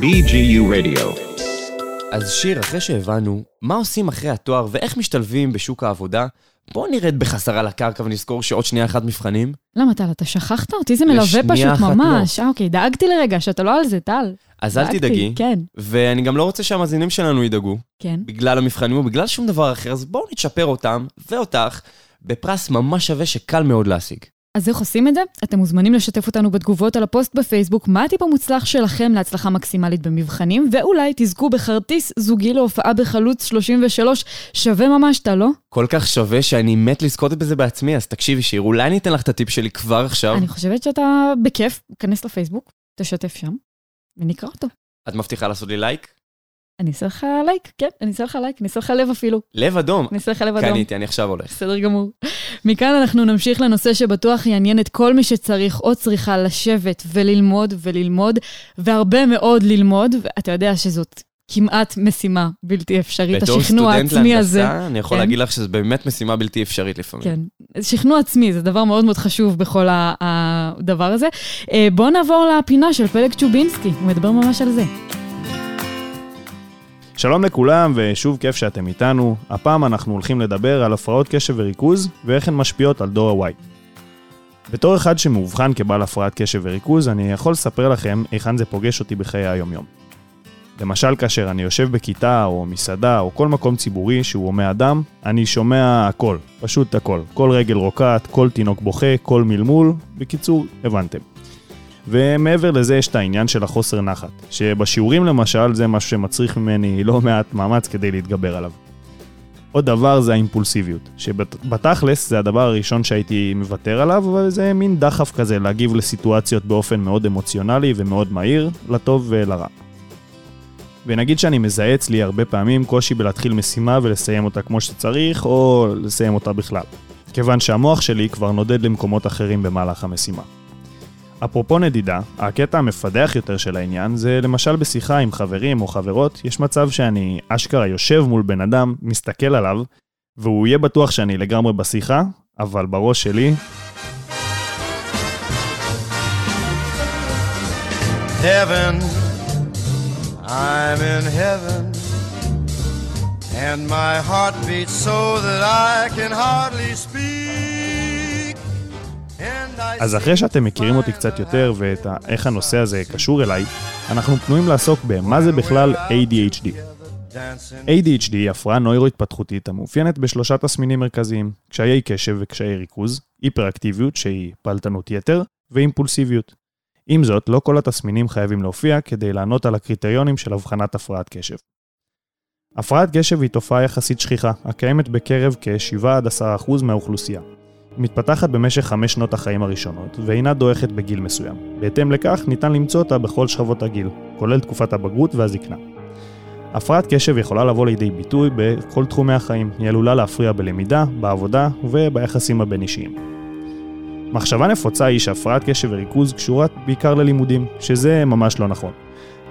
BGU Radio. אז שיר, אחרי שהבנו מה עושים אחרי התואר ואיך משתלבים בשוק העבודה, בואו נרד בחזרה לקרקע ונזכור שעוד שנייה אחת מבחנים. למה, טל, אתה שכחת אותי? זה מלווה פשוט אחת ממש. אה, אוקיי, דאגתי לרגע שאתה לא על זה, טל. אז אל תדאגי, כן, ואני גם לא רוצה שהמאזינים שלנו ידאגו, כן. בגלל המבחנים ובגלל שום דבר אחר, אז בואו נצ'פר אותם ואותך בפרס ממש שווה שקל מאוד להשיג. אז איך עושים את זה? אתם מוזמנים לשתף אותנו בתגובות על הפוסט בפייסבוק, מה הטיפ המוצלח שלכם להצלחה מקסימלית במבחנים, ואולי תזכו בכרטיס זוגי להופעה בחלוץ 33, שווה ממש, טל, לא? כל כך שווה שאני מת לזכות בזה בעצמי, אז תקשיבי שיר, אולי אני אתן לך את הטיפ שלי כבר עכשיו. אני חושבת שאתה בכיף, כנס לפייסבוק, תשתף שם, ונקרא אותו. את מבטיחה לעשות לי לייק? אני אעשה לך לייק, כן, אני אעשה לך לייק, אני אעשה לך לב אפילו. לב אדום. אני אעשה לך לב אדום. קניתי, אני עכשיו הולך. בסדר גמור. מכאן אנחנו נמשיך לנושא שבטוח יעניין את כל מי שצריך או צריכה לשבת וללמוד וללמוד, והרבה מאוד ללמוד, ואתה יודע שזאת כמעט משימה בלתי אפשרית, השכנוע העצמי הזה. בתור סטודנט להנדסה, אני יכול כן. להגיד לך שזו באמת משימה בלתי אפשרית לפעמים. כן, שכנוע עצמי זה דבר מאוד מאוד חשוב בכל הדבר הזה. אה, בואו נעבור לפינה של פלג צ'ובינסקי, הוא מדבר ממש על זה. שלום לכולם, ושוב כיף שאתם איתנו. הפעם אנחנו הולכים לדבר על הפרעות קשב וריכוז, ואיך הן משפיעות על דור ה-Y. בתור אחד שמאובחן כבעל הפרעת קשב וריכוז, אני יכול לספר לכם היכן זה פוגש אותי בחיי היומיום. למשל, כאשר אני יושב בכיתה, או מסעדה, או כל מקום ציבורי שהוא הומה אדם, אני שומע הכל, פשוט הכל. כל רגל רוקעת, כל תינוק בוכה, כל מלמול, בקיצור, הבנתם. ומעבר לזה יש את העניין של החוסר נחת, שבשיעורים למשל זה משהו שמצריך ממני לא מעט מאמץ כדי להתגבר עליו. עוד דבר זה האימפולסיביות, שבתכלס זה הדבר הראשון שהייתי מוותר עליו, אבל זה מין דחף כזה להגיב לסיטואציות באופן מאוד אמוציונלי ומאוד מהיר, לטוב ולרע. ונגיד שאני מזהה אצלי הרבה פעמים קושי בלהתחיל משימה ולסיים אותה כמו שצריך, או לסיים אותה בכלל. כיוון שהמוח שלי כבר נודד למקומות אחרים במהלך המשימה. אפרופו נדידה, הקטע המפדח יותר של העניין זה למשל בשיחה עם חברים או חברות, יש מצב שאני אשכרה יושב מול בן אדם, מסתכל עליו, והוא יהיה בטוח שאני לגמרי בשיחה, אבל בראש שלי, heaven. I'm in heaven. And my heart beats so that I can hardly speak. אז אחרי שאתם מכירים אותי קצת יותר ואת ה- איך הנושא הזה קשור אליי, אנחנו פנויים לעסוק במה זה בכלל ADHD. ADHD היא הפרעה נוירו-התפתחותית המאופיינת בשלושה תסמינים מרכזיים, קשיי קשב וקשיי ריכוז, היפראקטיביות שהיא פעלתנות יתר, ואימפולסיביות. עם זאת, לא כל התסמינים חייבים להופיע כדי לענות על הקריטריונים של הבחנת הפרעת קשב. הפרעת קשב היא תופעה יחסית שכיחה, הקיימת בקרב כ-7-10% מהאוכלוסייה. מתפתחת במשך חמש שנות החיים הראשונות, ואינה דועכת בגיל מסוים. בהתאם לכך, ניתן למצוא אותה בכל שכבות הגיל, כולל תקופת הבגרות והזקנה. הפרעת קשב יכולה לבוא לידי ביטוי בכל תחומי החיים. היא עלולה להפריע בלמידה, בעבודה וביחסים הבין-אישיים. מחשבה נפוצה היא שהפרעת קשב וריכוז קשורה בעיקר ללימודים, שזה ממש לא נכון.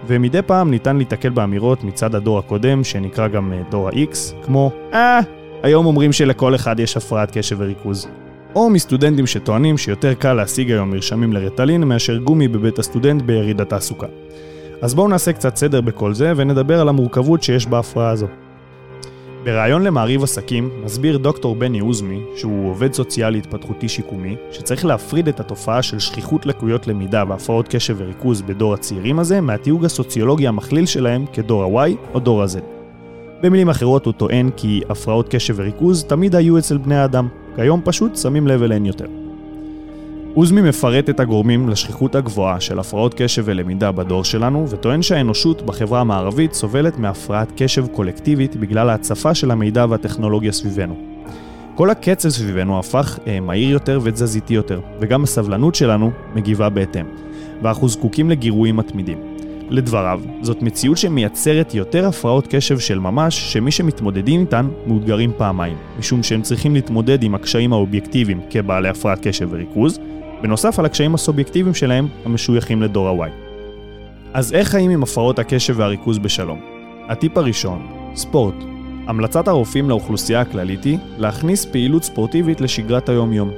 ומדי פעם ניתן להתקל באמירות מצד הדור הקודם, שנקרא גם אה, דור ה-X, כמו אה, היום אומרים שלכל אחד יש הפרעת קשב וריכוז. או מסטודנטים שטוענים שיותר קל להשיג היום מרשמים לרטלין מאשר גומי בבית הסטודנט ביריד התעסוקה. אז בואו נעשה קצת סדר בכל זה ונדבר על המורכבות שיש בהפרעה הזו. בריאיון למעריב עסקים מסביר דוקטור בני עוזמי, שהוא עובד סוציאלי התפתחותי שיקומי, שצריך להפריד את התופעה של שכיחות לקויות למידה והפרעות קשב וריכוז בדור הצעירים הזה מהתיוג הסוציולוגי המכליל שלהם כדור ה-Y או דור ה-Z. במילים אחרות הוא טוען כי הפרעות קשב וריכוז תמיד היו אצל בני האדם, כיום פשוט שמים לב אליהן יותר. עוזמי מפרט את הגורמים לשכיחות הגבוהה של הפרעות קשב ולמידה בדור שלנו, וטוען שהאנושות בחברה המערבית סובלת מהפרעת קשב קולקטיבית בגלל ההצפה של המידע והטכנולוגיה סביבנו. כל הקצב סביבנו הפך אה, מהיר יותר ותזזיתי יותר, וגם הסבלנות שלנו מגיבה בהתאם, ואנחנו זקוקים לגירויים מתמידים. לדבריו, זאת מציאות שמייצרת יותר הפרעות קשב של ממש, שמי שמתמודדים איתן מאותגרים פעמיים, משום שהם צריכים להתמודד עם הקשיים האובייקטיביים כבעלי הפרעת קשב וריכוז, בנוסף על הקשיים הסובייקטיביים שלהם המשויכים לדור ה-Y. אז איך חיים עם הפרעות הקשב והריכוז בשלום? הטיפ הראשון, ספורט. המלצת הרופאים לאוכלוסייה הכללית היא להכניס פעילות ספורטיבית לשגרת היום-יום.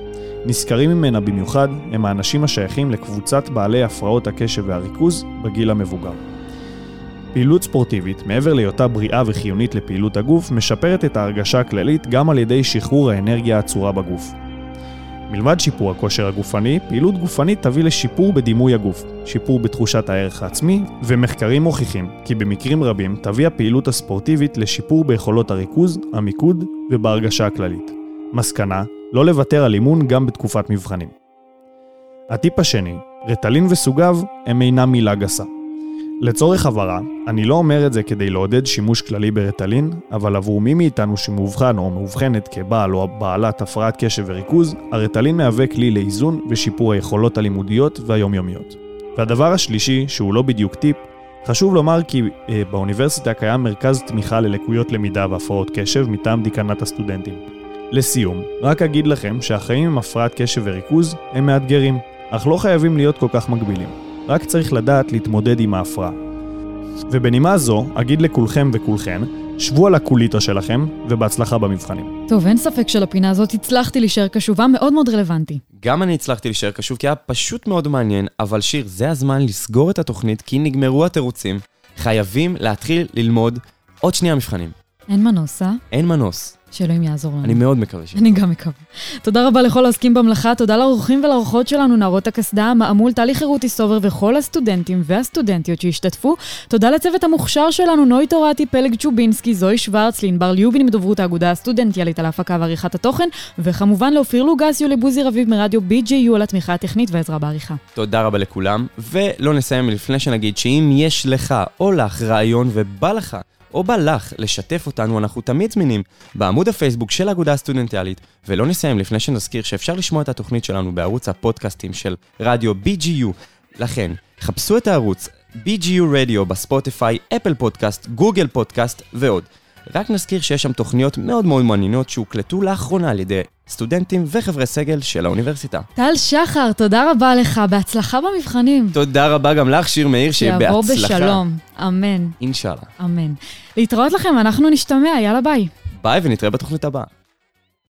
נזכרים ממנה במיוחד הם האנשים השייכים לקבוצת בעלי הפרעות הקשב והריכוז בגיל המבוגר. פעילות ספורטיבית, מעבר להיותה בריאה וחיונית לפעילות הגוף, משפרת את ההרגשה הכללית גם על ידי שחרור האנרגיה האצורה בגוף. מלבד שיפור הכושר הגופני, פעילות גופנית תביא לשיפור בדימוי הגוף, שיפור בתחושת הערך העצמי, ומחקרים מוכיחים כי במקרים רבים תביא הפעילות הספורטיבית לשיפור ביכולות הריכוז, המיקוד ובהרגשה הכללית. מסקנה, לא לוותר על אימון גם בתקופת מבחנים. הטיפ השני, רטלין וסוגיו הם אינם מילה גסה. לצורך הבהרה, אני לא אומר את זה כדי לעודד שימוש כללי ברטלין, אבל עבור מי מאיתנו שמאובחן או מאובחנת כבעל או בעלת הפרעת קשב וריכוז, הרטלין מהווה כלי לאיזון ושיפור היכולות הלימודיות והיומיומיות. והדבר השלישי, שהוא לא בדיוק טיפ, חשוב לומר כי אה, באוניברסיטה קיים מרכז תמיכה ללקויות למידה והפרעות קשב מטעם דיקנת הסטודנטים. לסיום, רק אגיד לכם שהחיים עם הפרעת קשב וריכוז הם מאתגרים, אך לא חייבים להיות כל כך מגבילים. רק צריך לדעת להתמודד עם ההפרעה. ובנימה זו, אגיד לכולכם וכולכן, שבו על הקוליטה שלכם, ובהצלחה במבחנים. טוב, אין ספק שלפינה הזאת הצלחתי להישאר קשובה, מאוד מאוד רלוונטי. גם אני הצלחתי להישאר קשוב כי היה פשוט מאוד מעניין, אבל שיר, זה הזמן לסגור את התוכנית כי נגמרו התירוצים. חייבים להתחיל ללמוד עוד שנייה מבחנים. אין מנוס, אה? אין מנוס. שאלוהים יעזור לנו. אני מאוד מקווה ש... אני גם מקווה. תודה רבה לכל העוסקים במלאכה, תודה לאורחים ולאורחות שלנו, נערות הקסדה, מעמול, טלי חירותי סובר וכל הסטודנטים והסטודנטיות שהשתתפו. תודה לצוות המוכשר שלנו, נוי תורתי, פלג צ'ובינסקי, זוהי שוורץ, לענבר ליובין מדוברות האגודה הסטודנטיאלית על ההפקה ועריכת התוכן, וכמובן לאופיר לוגסיו, לבוזי רביב מרדיו BJU על התמיכה הטכנית ועזרה בעריכה. תודה רבה לכולם, ולא נסיים לפני שנגיד שאם יש לך או לך רעיון ובא לך או בא לך לשתף אותנו, אנחנו תמיד זמינים בעמוד הפייסבוק של האגודה הסטודנטיאלית, ולא נסיים לפני שנזכיר שאפשר לשמוע את התוכנית שלנו בערוץ הפודקאסטים של רדיו BGU. לכן, חפשו את הערוץ BGU רדיו בספוטיפיי, אפל פודקאסט, גוגל פודקאסט ועוד. רק נזכיר שיש שם תוכניות מאוד מאוד מעניינות שהוקלטו לאחרונה על ידי סטודנטים וחברי סגל של האוניברסיטה. טל שחר, תודה רבה לך, בהצלחה במבחנים. תודה רבה גם לך, שיר מאיר, שיהיה בהצלחה. שיעבור בשלום, אמן, אינשאללה. אמן. להתראות לכם, אנחנו נשתמע, יאללה ביי. ביי ונתראה בתוכנית הבאה.